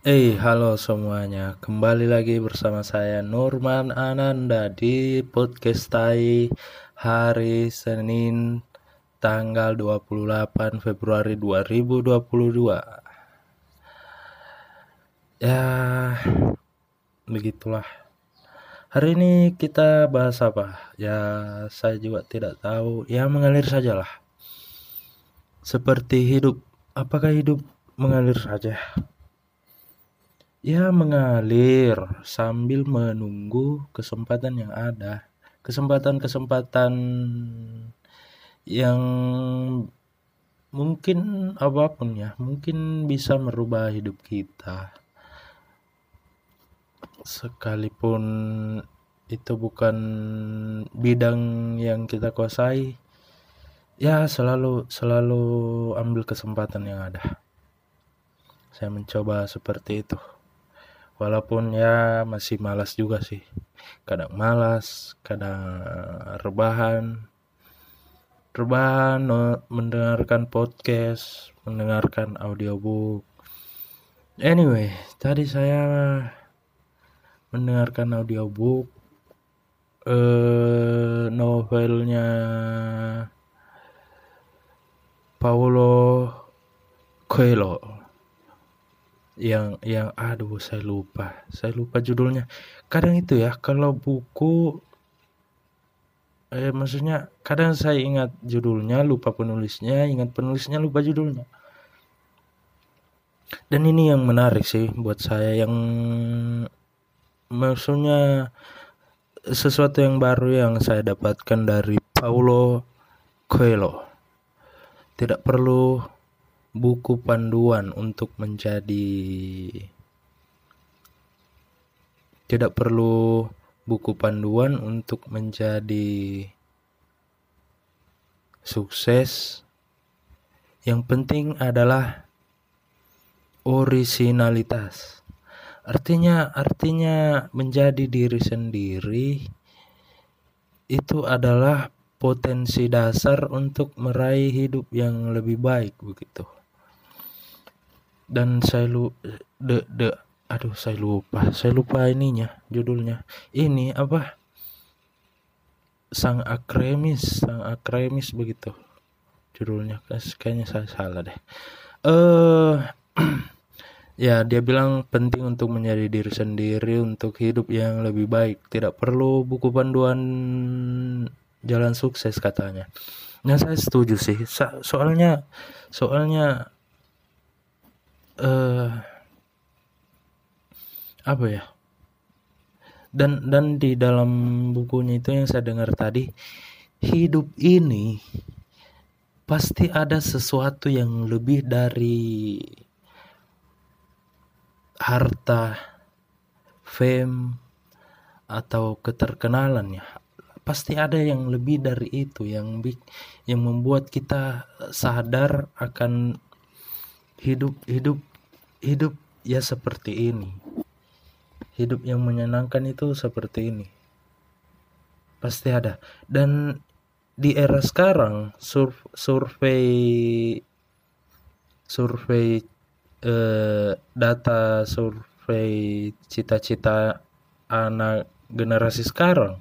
Eh, halo semuanya. Kembali lagi bersama saya Nurman Ananda di podcast Tai hari Senin tanggal 28 Februari 2022. Ya, begitulah. Hari ini kita bahas apa? Ya, saya juga tidak tahu. Ya, mengalir sajalah. Seperti hidup. Apakah hidup mengalir saja? Ya mengalir sambil menunggu kesempatan yang ada. Kesempatan-kesempatan yang mungkin apa pun ya, mungkin bisa merubah hidup kita. Sekalipun itu bukan bidang yang kita kuasai, ya selalu selalu ambil kesempatan yang ada. Saya mencoba seperti itu walaupun ya masih malas juga sih. Kadang malas kadang rebahan. Rebahan mendengarkan podcast mendengarkan audiobook. Anyway tadi saya mendengarkan audiobook eh, novelnya Paulo Coelho yang yang aduh saya lupa. Saya lupa judulnya. Kadang itu ya kalau buku eh maksudnya kadang saya ingat judulnya lupa penulisnya ingat penulisnya lupa judulnya. Dan ini yang menarik sih buat saya yang maksudnya sesuatu yang baru yang saya dapatkan dari Paulo Coelho. Tidak perlu buku panduan untuk menjadi tidak perlu buku panduan untuk menjadi sukses. Yang penting adalah originalitas. Artinya artinya menjadi diri sendiri itu adalah potensi dasar untuk meraih hidup yang lebih baik begitu dan saya lu de de aduh saya lupa. Saya lupa ininya judulnya. Ini apa? Sang akremis sang akremis begitu judulnya. Kayaknya saya salah deh. Eh uh, ya dia bilang penting untuk menjadi diri sendiri untuk hidup yang lebih baik. Tidak perlu buku panduan jalan sukses katanya. Nah saya setuju sih. Soalnya soalnya uh, apa ya? Dan dan di dalam bukunya itu yang saya dengar tadi hidup ini pasti ada sesuatu yang lebih dari harta fame atau keterkenalan ya. Pasti ada yang lebih dari itu yang yang membuat kita sadar akan hidup hidup hidup ya seperti ini. Hidup yang menyenangkan itu seperti ini. Pasti ada. Dan di era sekarang sur survei survei eh, data survei cita-cita anak generasi sekarang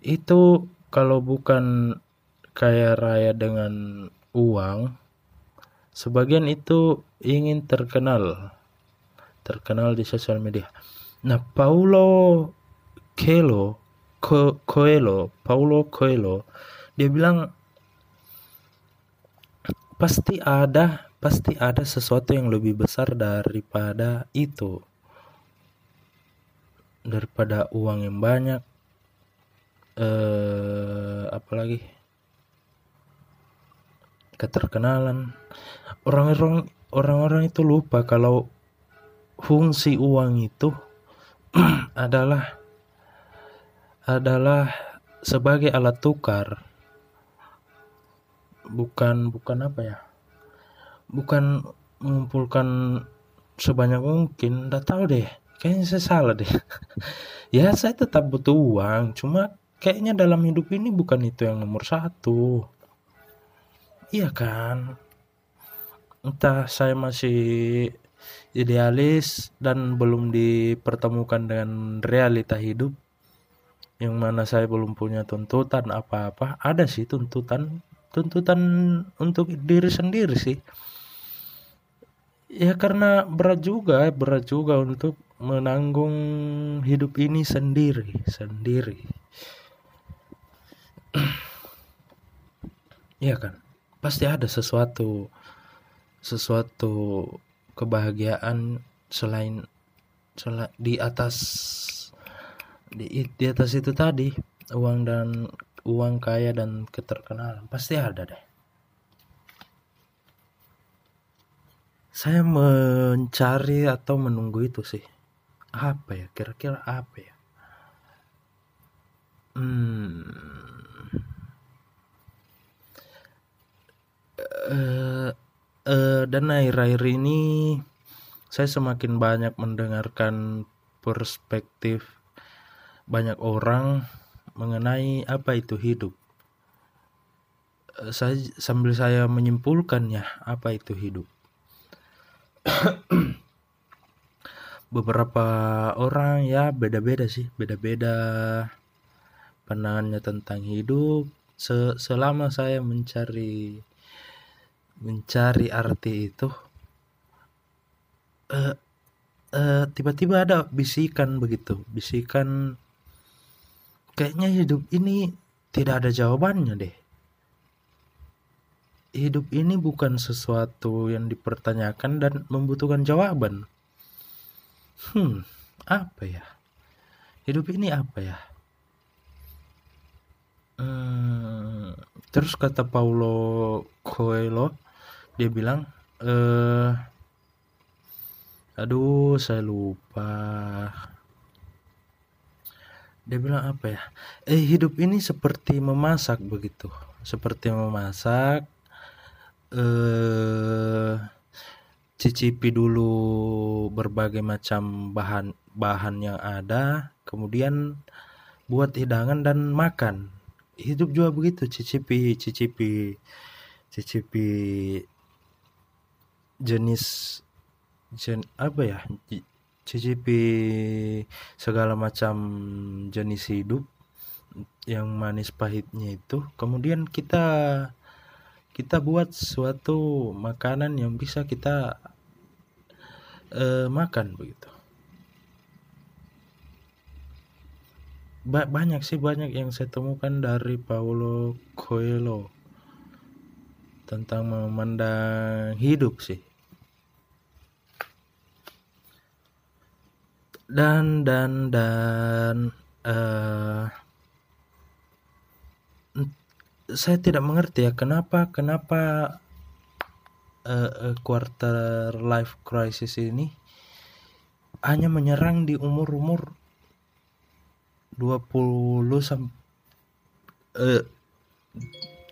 itu kalau bukan kaya raya dengan uang sebagian itu ingin terkenal terkenal di sosial media. Nah Paulo Coelho Co Coelho Paulo Coelho dia bilang pasti ada pasti ada sesuatu yang lebih besar daripada itu. Daripada uang yang banyak eh apalagi keterkenalan. Orang-orang orang-orang itu lupa kalau fungsi uang itu adalah adalah sebagai alat tukar. Bukan bukan apa ya? Bukan mengumpulkan sebanyak mungkin nggak tahu deh. Kayaknya saya salah deh. Ya saya tetap butuh uang cuma kayaknya dalam hidup ini bukan itu yang nomor satu. Iya kan? Entah saya masih idealis dan belum dipertemukan dengan realita hidup yang mana saya belum punya tuntutan apa-apa. Ada sih tuntutan tuntutan untuk diri sendiri sih. Ya karena berat juga berat juga untuk menanggung hidup ini sendiri sendiri. Iya kan? Pasti ada sesuatu sesuatu kebahagiaan selain selain di atas di, di atas itu tadi uang dan uang kaya dan keterkenalan. Pasti ada deh. Saya mencari atau menunggu itu sih. Apa ya? Kira-kira apa ya? Hmm. Uh, uh, dan akhir-akhir ini saya semakin banyak mendengarkan perspektif banyak orang mengenai apa itu hidup. Eh, saya sambil saya menyimpulkannya apa itu hidup. Beberapa orang ya beda-beda sih, beda-beda pandangannya tentang hidup. selama saya mencari mencari arti itu, uh, uh, tiba-tiba ada bisikan begitu, bisikan kayaknya hidup ini tidak ada jawabannya deh. Hidup ini bukan sesuatu yang dipertanyakan dan membutuhkan jawaban. Hmm, apa ya? Hidup ini apa ya? Hmm, terus kata Paulo Coelho, dia bilang, eh, aduh, saya lupa. Dia bilang apa ya? Eh hidup ini seperti memasak begitu. Seperti memasak eh cicipi dulu berbagai macam bahan bahan yang ada kemudian buat hidangan dan makan. Hidup juga begitu cicipi cicipi cicipi jenis jen apa ya cicipi segala macam jenis hidup yang manis pahitnya itu. Kemudian kita kita buat suatu makanan yang bisa kita uh, makan begitu. Ba banyak sih banyak yang saya temukan dari Paulo Coelho tentang memandang hidup sih dan dan dan uh, saya tidak mengerti ya kenapa kenapa uh, quarter life crisis ini hanya menyerang di umur-umur 20 sampai uh,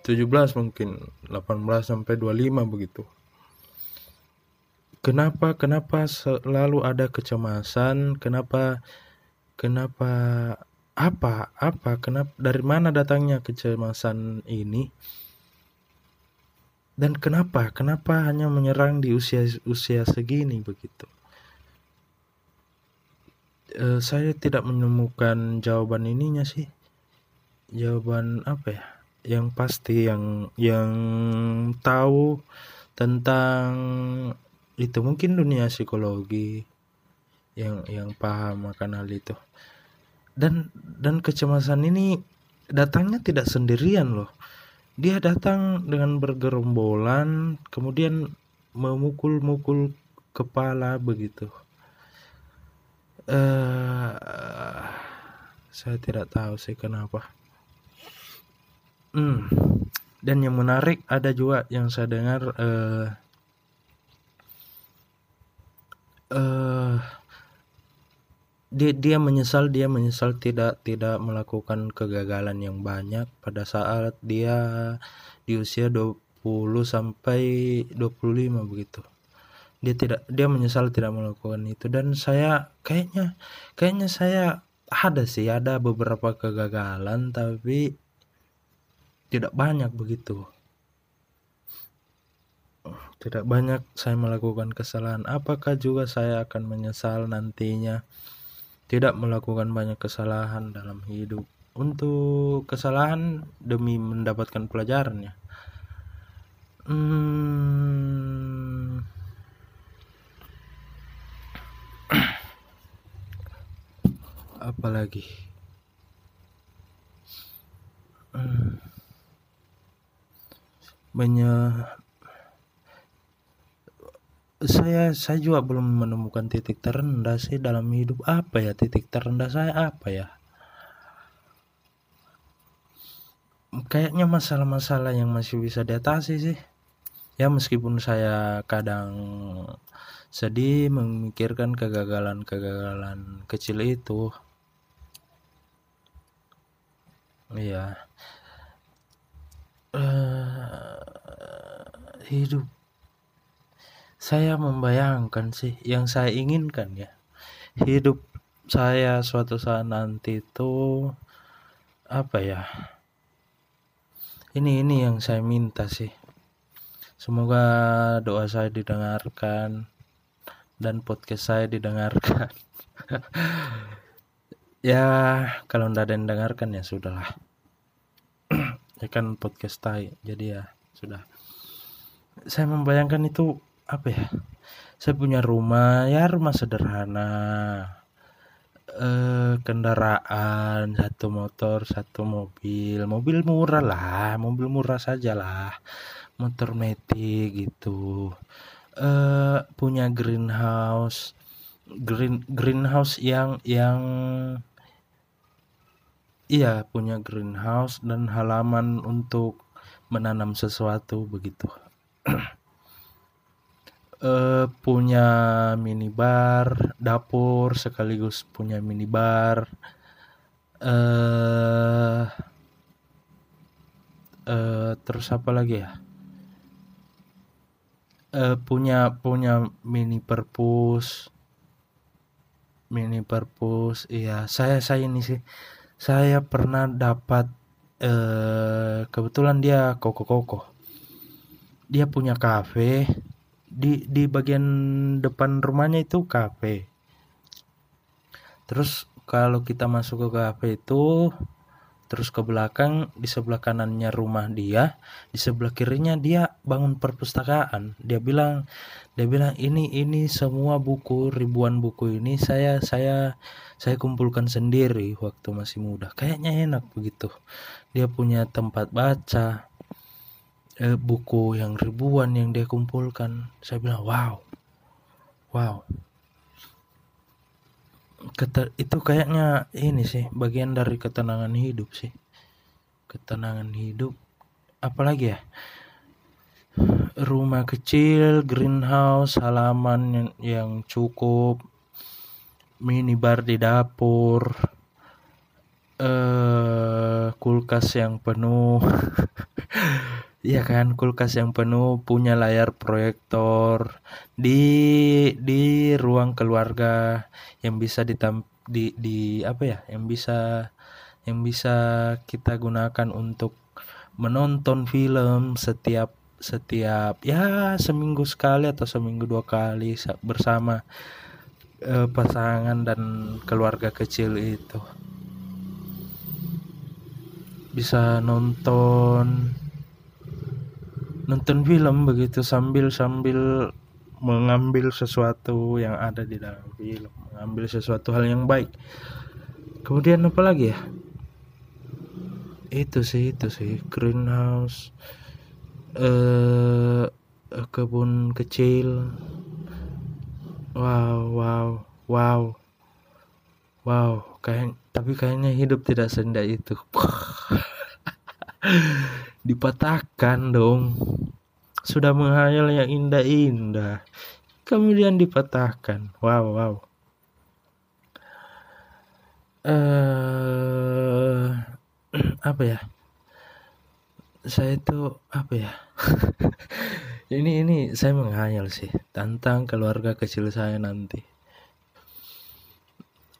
17 mungkin 18 sampai 25 begitu kenapa kenapa selalu ada kecemasan? Kenapa kenapa apa apa kenapa dari mana datangnya kecemasan ini? Dan kenapa kenapa hanya menyerang di usia usia segini begitu? E, saya tidak menemukan jawaban ininya sih. Jawaban apa ya? Yang pasti yang yang tahu tentang itu mungkin dunia psikologi yang yang paham akan hal itu. Dan dan kecemasan ini datangnya tidak sendirian loh. Dia datang dengan bergerombolan kemudian memukul-mukul kepala begitu. Uh, saya tidak tahu sih kenapa. Hmm. dan yang menarik ada juga yang saya dengar uh, uh, dia dia menyesal dia menyesal tidak tidak melakukan kegagalan yang banyak pada saat dia di usia 20 sampai 25 begitu. Dia tidak dia menyesal tidak melakukan itu dan saya kayaknya kayaknya saya ada sih ada beberapa kegagalan tapi tidak banyak begitu. Tidak banyak saya melakukan kesalahan. Apakah juga saya akan menyesal nantinya tidak melakukan banyak kesalahan dalam hidup? Untuk kesalahan demi mendapatkan pelajarannya. Hmm, apalagi? Hmm, banyak saya saya juga belum menemukan titik terendah sih dalam hidup. Apa ya titik terendah saya? Apa ya? Kayaknya masalah-masalah yang masih bisa diatasi sih. Ya meskipun saya kadang sedih memikirkan kegagalan-kegagalan kecil itu. Iya. Uh, hidup saya membayangkan sih yang saya inginkan ya hidup saya suatu saat nanti itu apa ya ini ini yang saya minta sih. Semoga doa saya didengarkan dan podcast saya didengarkan. Ya kalau ndak ada yang dengarkan ya sudahlah. Ya kan podcast tai jadi ya sudah. Saya membayangkan itu apa ya saya punya rumah ya rumah sederhana. Eh, kendaraan satu motor satu mobil. Mobil murah lah mobil murah saja lah. Motor metik gitu. Eh, punya greenhouse. Green greenhouse yang yang iya punya greenhouse dan halaman untuk menanam sesuatu begitu uh, punya minibar, dapur sekaligus punya minibar. uh, uh, terus apa lagi ya? uh, punya punya mini perpus. Mini perpus, iya saya saya ini sih, saya pernah dapat, uh, kebetulan dia koko-koko. Dia punya kafe di di bagian depan rumahnya itu kafe. Terus kalau kita masuk ke kafe itu terus ke belakang di sebelah kanannya rumah dia di sebelah kirinya dia bangun perpustakaan. Dia bilang dia bilang ini ini semua buku ribuan buku ini saya saya saya kumpulkan sendiri waktu masih muda. Kayaknya enak begitu. Dia punya tempat baca eh, buku yang ribuan yang dia kumpulkan. Saya bilang wow. Wow. Keter, itu kayaknya ini sih bagian dari ketenangan hidup sih. Ketenangan hidup. Apalagi ya? Rumah kecil greenhouse halaman yang, yang cukup minibar di dapur eh kulkas yang penuh Iya kan, kulkas yang penuh punya layar proyektor di di ruang keluarga yang bisa ditam di di apa ya, yang bisa yang bisa kita gunakan untuk menonton film setiap setiap ya seminggu sekali atau seminggu dua kali bersama eh, pasangan dan keluarga kecil itu. Bisa nonton nonton film begitu sambil sambil mengambil sesuatu yang ada di dalam film mengambil sesuatu hal yang baik. Kemudian apa lagi ya? Itu sih itu sih. Greenhouse eh kebun kecil. Wow wow wow. Wow kayak tapi kayaknya hidup tidak seindah itu dipatahkan dong. Sudah menghayal yang indah-indah. Kemudian dipatahkan. Wow wow. Uh, apa ya? Saya itu apa ya? Ini ini saya menghayal sih. Tentang keluarga kecil saya nanti.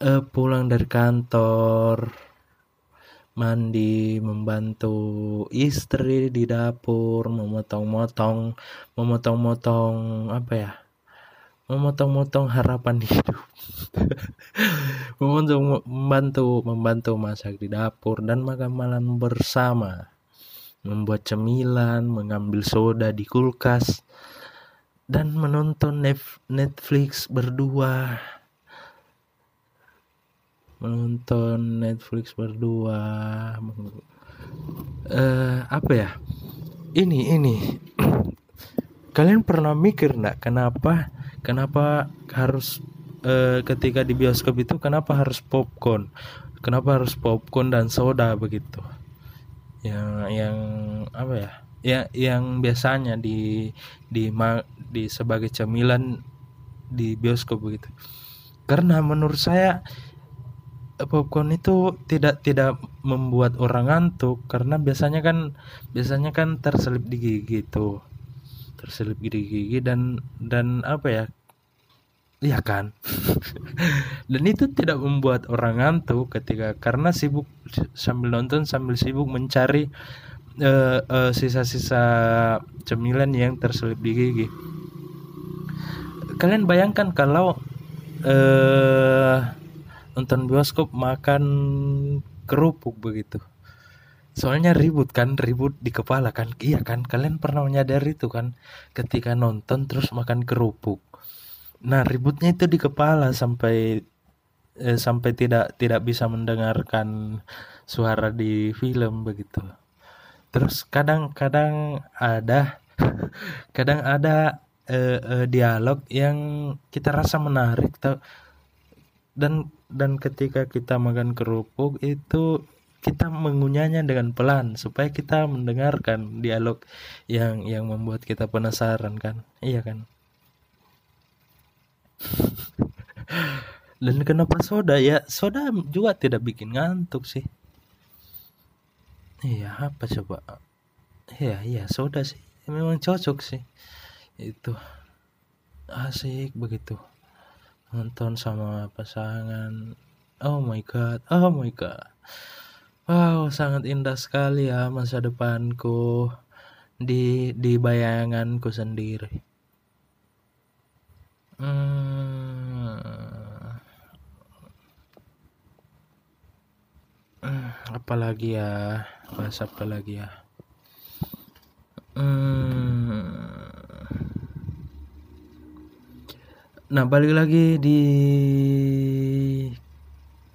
Uh, pulang dari kantor mandi membantu istri di dapur memotong-motong memotong-motong apa ya memotong-motong harapan hidup. Membantu membantu membantu masak di dapur dan makan malam bersama. Membuat cemilan mengambil soda di kulkas dan menonton Netflix berdua menonton Netflix berdua. Uh, apa ya? Ini ini. Kalian pernah mikir nggak kenapa kenapa harus uh, ketika di bioskop itu kenapa harus popcorn? Kenapa harus popcorn dan soda begitu? Yang yang apa ya? Ya yang biasanya di di di sebagai cemilan di bioskop begitu. Karena menurut saya popcorn itu tidak tidak membuat orang ngantuk karena biasanya kan biasanya kan terselip di gigi itu. Terselip di gigi dan dan apa ya? Iya kan? Dan itu tidak membuat orang ngantuk ketika karena sibuk sambil nonton sambil sibuk mencari uh, uh, sisa-sisa cemilan yang terselip di gigi. Kalian bayangkan kalau uh, nonton bioskop makan kerupuk begitu. Soalnya ribut kan ribut di kepala kan. Iya kan kalian pernah menyadari itu kan? Ketika nonton terus makan kerupuk. Nah ributnya itu di kepala sampai eh, sampai tidak tidak bisa mendengarkan suara di film begitu. Terus kadang-kadang ada kadang ada eh, eh, dialog yang kita rasa menarik dan dan ketika kita makan kerupuk itu kita mengunyahnya dengan pelan supaya kita mendengarkan dialog yang yang membuat kita penasaran kan? Iya kan? Dan kenapa soda? Ya soda juga tidak bikin ngantuk sih. Iya apa coba? Iya iya soda sih. Memang cocok sih. Itu asik begitu nonton sama pasangan. Oh my god oh my god. Wow sangat indah sekali ya masa depanku di di bayanganku sendiri. Hmm. hmm apalagi ya? Bahasa apa lagi ya? Hmm Nah, balik lagi di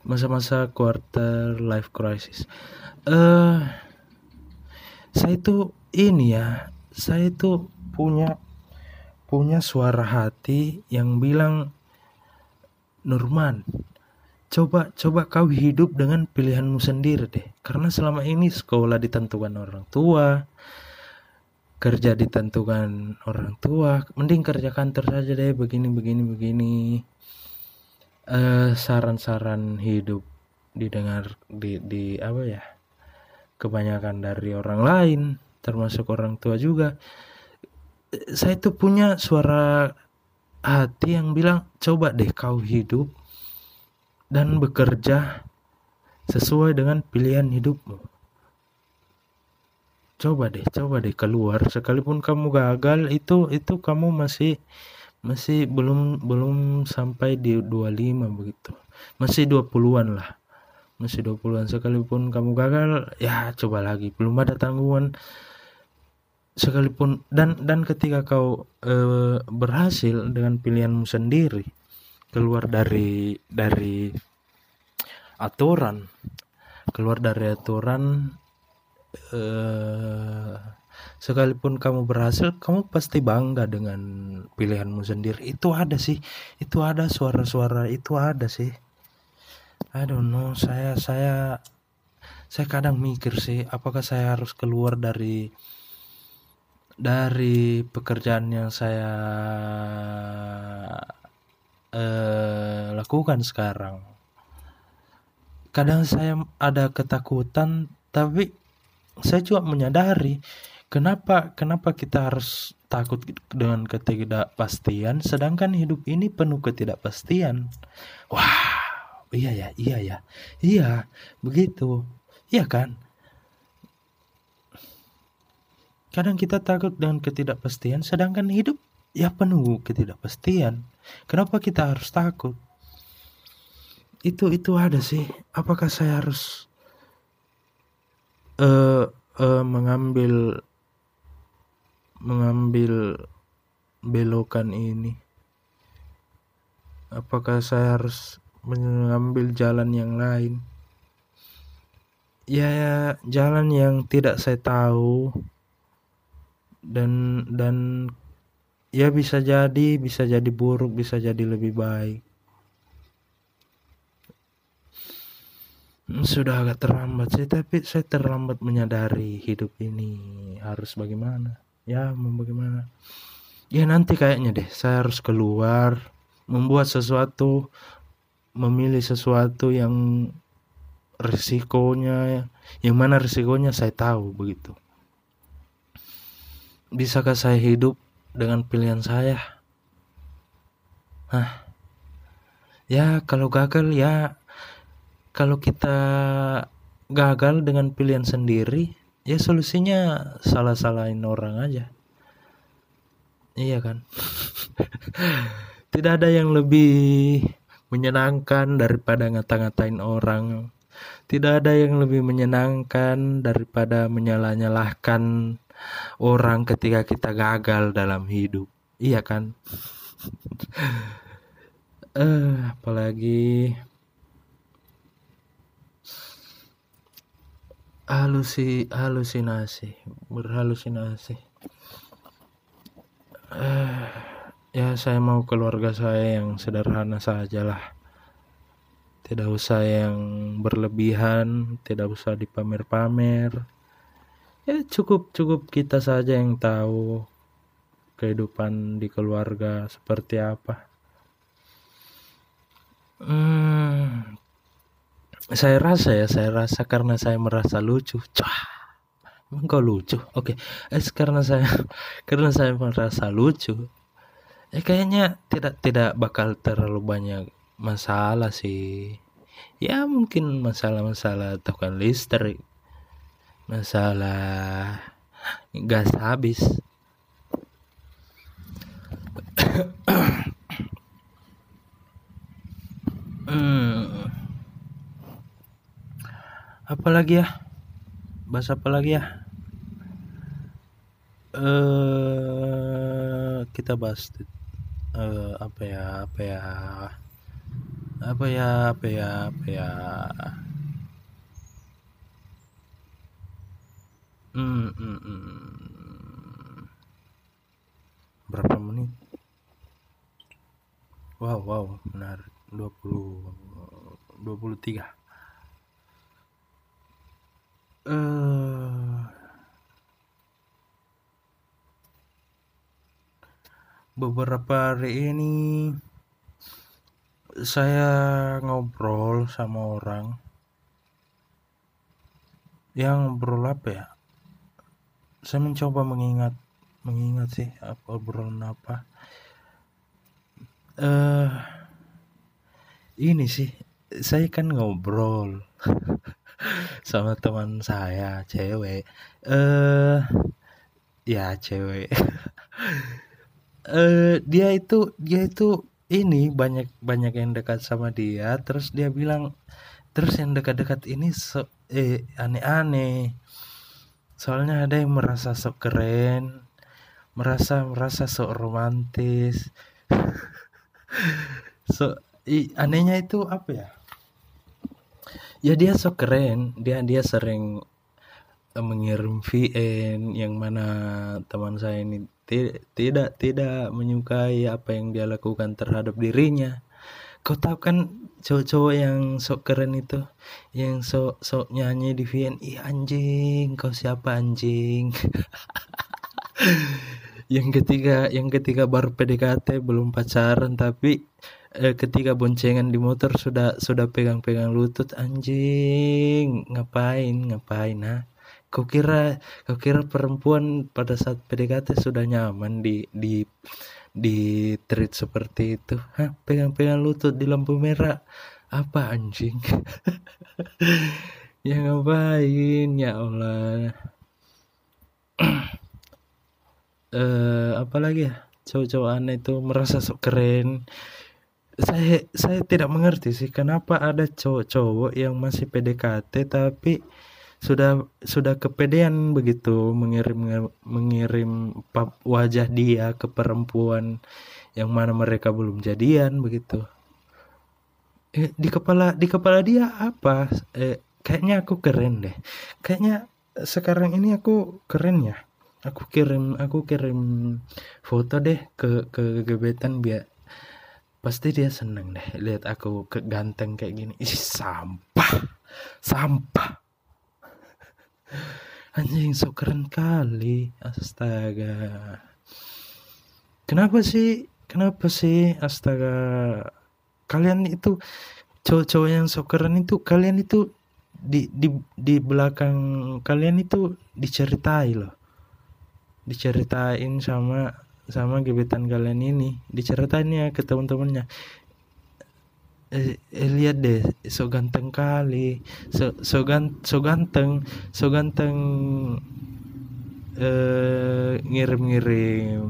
masa-masa quarter life crisis. Eh uh, saya itu ini ya, saya itu punya punya suara hati yang bilang Nurman, coba coba kau hidup dengan pilihanmu sendiri deh. Karena selama ini sekolah ditentukan orang tua, kerja ditentukan orang tua mending kerja kantor saja deh begini begini begini. Uh, saran-saran hidup didengar di di apa ya kebanyakan dari orang lain termasuk orang tua juga. Saya tuh punya suara hati yang bilang coba deh kau hidup dan bekerja sesuai dengan pilihan hidupmu coba deh coba deh keluar. Sekalipun kamu gagal itu itu kamu masih masih belum belum sampai di 25 begitu. Masih 20-an lah. Masih 20-an sekalipun kamu gagal ya coba lagi. Belum ada tanggungan. Sekalipun dan dan ketika kau e, berhasil dengan pilihanmu sendiri keluar dari dari aturan keluar dari aturan uh, sekalipun kamu berhasil kamu pasti bangga dengan pilihanmu sendiri. Itu ada sih. Itu ada suara-suara itu ada sih. I don't know. Saya saya saya kadang mikir sih apakah saya harus keluar dari dari pekerjaan yang saya uh, lakukan sekarang. Kadang saya ada ketakutan tapi saya juga menyadari kenapa kenapa kita harus takut dengan ketidakpastian sedangkan hidup ini penuh ketidakpastian. Wah iya ya iya ya iya begitu iya kan? Kadang kita takut dengan ketidakpastian sedangkan hidup ya penuh ketidakpastian. Kenapa kita harus takut? Itu itu ada sih apakah saya harus uh, uh, mengambil mengambil belokan ini. Apakah saya harus mengambil jalan yang lain? Ya jalan yang tidak saya tahu. Dan dan ya bisa jadi bisa jadi buruk bisa jadi lebih baik sudah agak terlambat sih tapi saya terlambat menyadari hidup ini harus bagaimana ya mau bagaimana ya nanti kayaknya deh saya harus keluar membuat sesuatu memilih sesuatu yang risikonya yang mana risikonya saya tahu begitu Bisakah saya hidup dengan pilihan saya? Hah? Ya, kalau gagal ya kalau kita gagal dengan pilihan sendiri, ya solusinya salah-salahin orang aja. Iya kan? Tidak ada yang lebih menyenangkan daripada ngata-ngatain orang. Tidak ada yang lebih menyenangkan daripada menyalah-nyalahkan orang ketika kita gagal dalam hidup iya kan eh uh, apalagi halusi halusinasi berhalusinasi. Uh, ya saya mau keluarga saya yang sederhana sajalah. Tidak usah yang berlebihan tidak usah dipamer-pamer. Ya cukup cukup kita saja yang tahu kehidupan di keluarga seperti apa. Hmm, saya rasa ya saya rasa karena saya merasa lucu Cah, emang lucu oke okay. eh karena saya karena saya merasa lucu eh kayaknya tidak tidak bakal terlalu banyak masalah sih ya mungkin masalah-masalah kan listrik masalah gas habis hmm. Apa lagi ya bahas apa lagi ya uh, kita bahas uh, apa ya apa ya apa ya apa ya apa ya Hmm, hmm, hmm. Berapa menit? Wow, wow, benar. 20 23. Eh beberapa hari ini saya ngobrol sama orang yang ngobrol apa ya? Saya mencoba mengingat mengingat sih apa obrolan apa. Eh uh, ini sih saya kan ngobrol sama teman saya cewek. Eh uh, ya cewek. Eh uh, dia itu dia itu ini banyak banyak yang dekat sama dia. Terus dia bilang terus yang dekat-dekat ini so, eh aneh-aneh. Soalnya ada yang merasa sok keren merasa merasa sok romantis. So i, anehnya itu apa ya ya dia sok keren. Dia dia sering uh, mengirim VN yang mana teman saya ini tidak tidak menyukai apa yang dia lakukan terhadap dirinya. Kau tahu kan cowok-cowok yang sok keren itu? Yang sok sok nyanyi di VN ih anjing kau siapa anjing yang ketiga yang ketiga baru PDKT belum pacaran tapi eh, ketika boncengan di motor sudah sudah pegang-pegang lutut anjing ngapain ngapain nah kau kira kau kira perempuan pada saat PDKT sudah nyaman di di di treat seperti itu? Hah pegang-pegang lutut di lampu merah. Apa anjing? Ya ngapain ya Allah eh apalagi ya? Cowok-cowok aneh itu merasa sok keren. Saya saya tidak mengerti sih kenapa ada cowok-cowok yang masih PDKT tapi sudah sudah kepedean begitu mengirim mengirim wajah dia ke perempuan yang mana mereka belum jadian begitu. Eh, di kepala di kepala dia apa? Eh, kayaknya aku keren deh. Kayaknya sekarang ini aku keren ya aku kirim aku kirim foto deh ke ke gebetan biar pasti dia seneng deh lihat aku ke ganteng kayak gini isi sampah sampah Anjing so keren kali. Astaga. Kenapa sih? Kenapa sih? Astaga. Kalian itu cowok-cowok yang so keren itu kalian itu di di di belakang kalian itu diceritai loh. Diceritain sama sama gebetan kalian ini. Diceritain ya ke teman-temannya eh, eh, lihat deh so ganteng kali. So so, gan, so ganteng so ganteng eh, ngirim-ngirim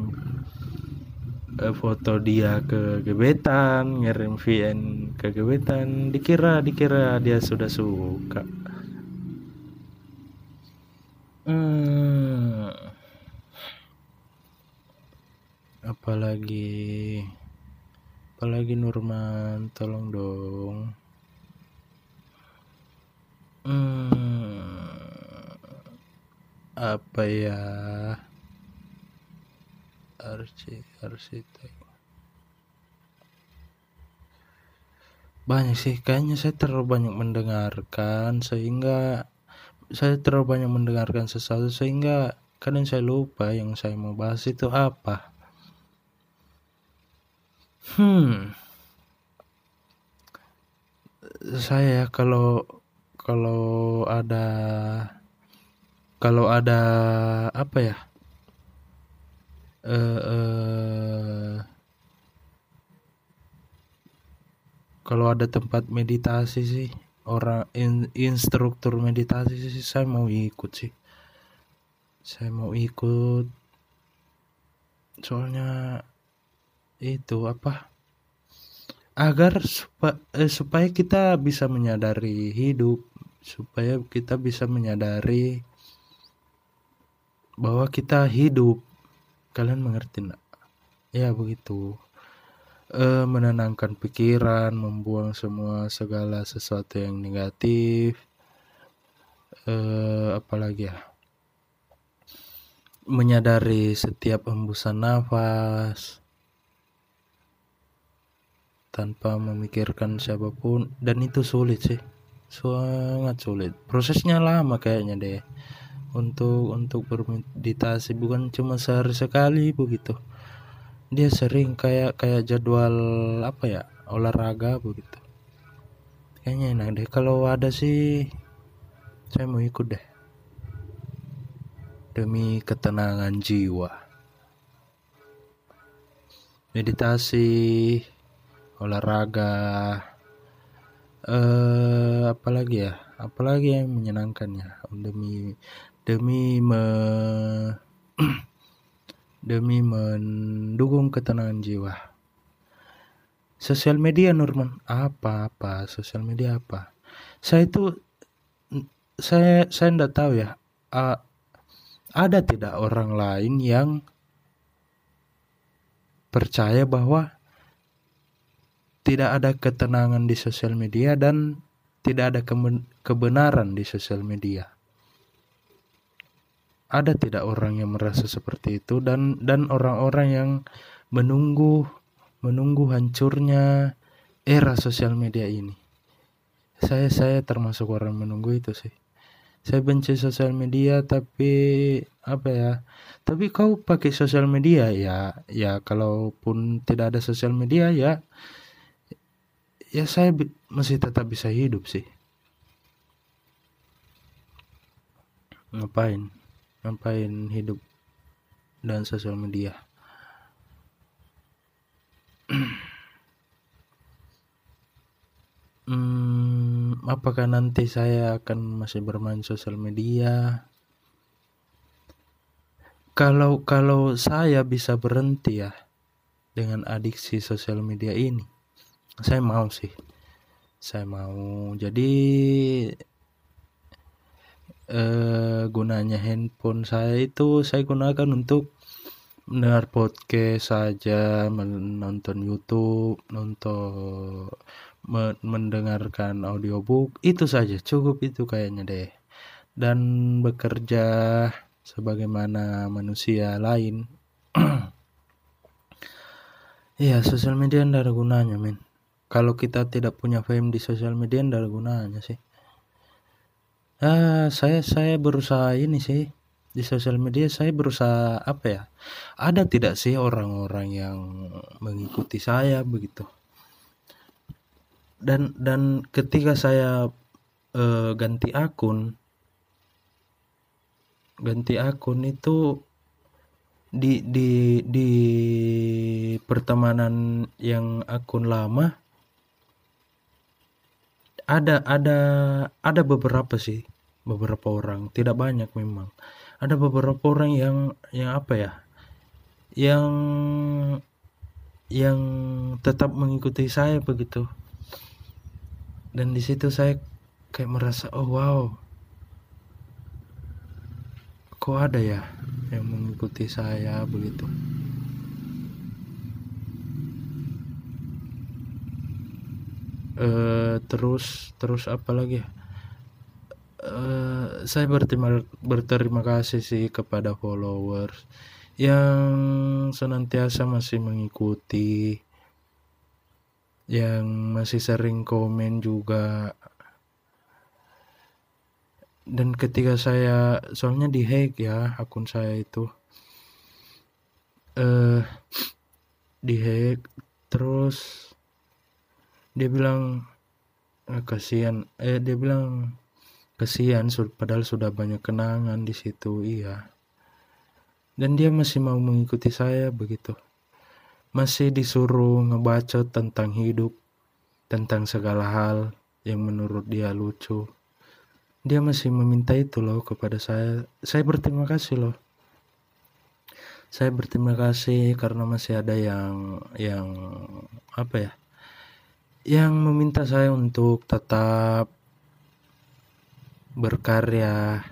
eh, foto dia ke gebetan ngirim VN ke gebetan. Dikira dikira dia sudah suka. Hmm. Apalagi apalagi Nurman tolong dong. Hmm, apa ya? Arsi arsitek banyak sih kayaknya saya terlalu banyak mendengarkan sehingga saya terlalu banyak mendengarkan sesuatu sehingga kadang saya lupa yang saya mau bahas itu apa Hmm. Saya kalau kalau ada kalau ada apa ya? Eh, eh, kalau ada tempat meditasi sih orang in, instruktur meditasi sih saya mau ikut sih saya mau ikut soalnya itu apa? Agar supa, eh, supaya kita bisa menyadari hidup supaya kita bisa menyadari bahwa kita hidup. Kalian mengerti enggak ya begitu. E, menenangkan pikiran membuang semua segala sesuatu yang negatif. E, apalagi ya? Menyadari setiap hembusan nafas tanpa memikirkan siapa pun. Dan itu sulit sih. Sangat sulit. Prosesnya lama kayaknya deh untuk untuk bermeditasi bukan cuma sehari sekali begitu. Dia sering kayak kayak jadwal apa ya olahraga begitu. Kayaknya enak deh kalau ada sih saya mau ikut deh demi ketenangan jiwa. Meditasi olahraga eh apalagi ya? Apalagi yang menyenangkan ya? Demi demi me demi mendukung ketenangan jiwa. Sosial media Norman apa apa? Sosial media apa? Saya itu saya saya tidak tahu ya. Uh, ada tidak orang lain yang percaya bahwa tidak ada ketenangan di sosial media dan tidak ada kebenaran di sosial media. Ada tidak orang yang merasa seperti itu dan dan orang-orang yang menunggu menunggu hancurnya era sosial media ini. Saya saya termasuk orang menunggu itu sih. Saya benci sosial media tapi apa ya? Tapi kau pakai sosial media ya ya kalaupun tidak ada sosial media ya ya saya masih tetap bisa hidup sih. Ngapain? Ngapain hidup dan sosial media? Hmm, apakah nanti saya akan masih bermain sosial media? Kalau kalau saya bisa berhenti ya dengan adiksi sosial media ini saya mau sih. Saya mau. Jadi eh, gunanya handphone saya itu saya gunakan untuk mendengar podcast saja menonton YouTube nonton mendengarkan audiobook. Itu saja cukup itu kayaknya deh. Dan bekerja sebagaimana manusia lain. Iya, sosial media tidak ada gunanya, men. Kalau kita tidak punya fame di sosial media, tidak ada gunanya sih. Ah, saya saya berusaha ini sih di sosial media. Saya berusaha apa ya? Ada tidak sih orang-orang yang mengikuti saya begitu? Dan dan ketika saya uh, ganti akun, ganti akun itu di di di pertemanan yang akun lama ada ada ada beberapa sih beberapa orang tidak banyak memang. Ada beberapa orang yang yang apa ya yang yang tetap mengikuti saya begitu. Dan di situ saya kayak merasa oh wow. Kok ada ya yang mengikuti saya begitu uh, terus terus apa lagi uh, saya berterima berterima kasih sih kepada followers yang senantiasa masih mengikuti yang masih sering komen juga. Dan ketika saya soalnya di hack ya akun saya itu. Eh uh, di hack terus dia bilang eh, kasihan. Eh dia bilang kasihan padahal sudah banyak kenangan di situ iya. Dan dia masih mau mengikuti saya begitu. Masih disuruh ngebaca tentang hidup tentang segala hal yang menurut dia lucu. Dia masih meminta itu loh kepada saya. Saya berterima kasih loh. Saya berterima kasih karena masih ada yang yang apa ya yang meminta saya untuk tetap berkarya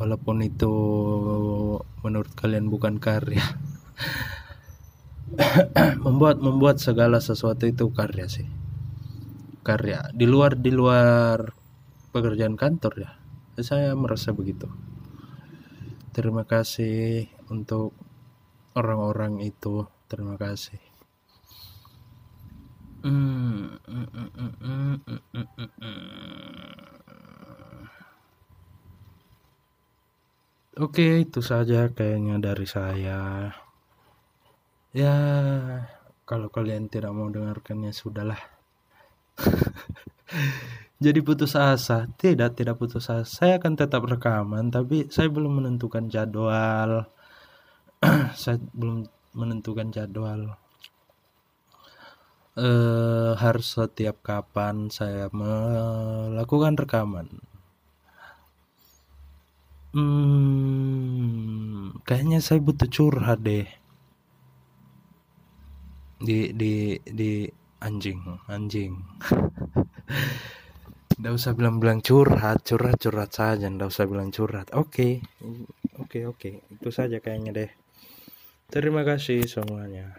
walaupun itu menurut kalian bukan karya. Membuat membuat segala sesuatu itu karya sih. Karya. Di luar di luar pekerjaan kantor ya. Saya merasa begitu. Terima kasih untuk orang-orang itu. Terima kasih Oke, itu saja kayaknya dari saya. Ya, kalau kalian tidak mau dengarkannya sudahlah. jadi putus asa? Tidak tidak putus asa. Saya akan tetap rekaman tapi saya belum menentukan jadwal. Saya belum menentukan jadwal eh, harus setiap kapan saya melakukan rekaman hmm, kayaknya saya butuh curhat deh di di di anjing anjing Nggak usah bilang-bilang curhat, curhat, curhat saja. Nggak usah bilang curhat. Oke, okay. oke, okay, oke. Okay. Itu saja kayaknya deh. Terima kasih semuanya.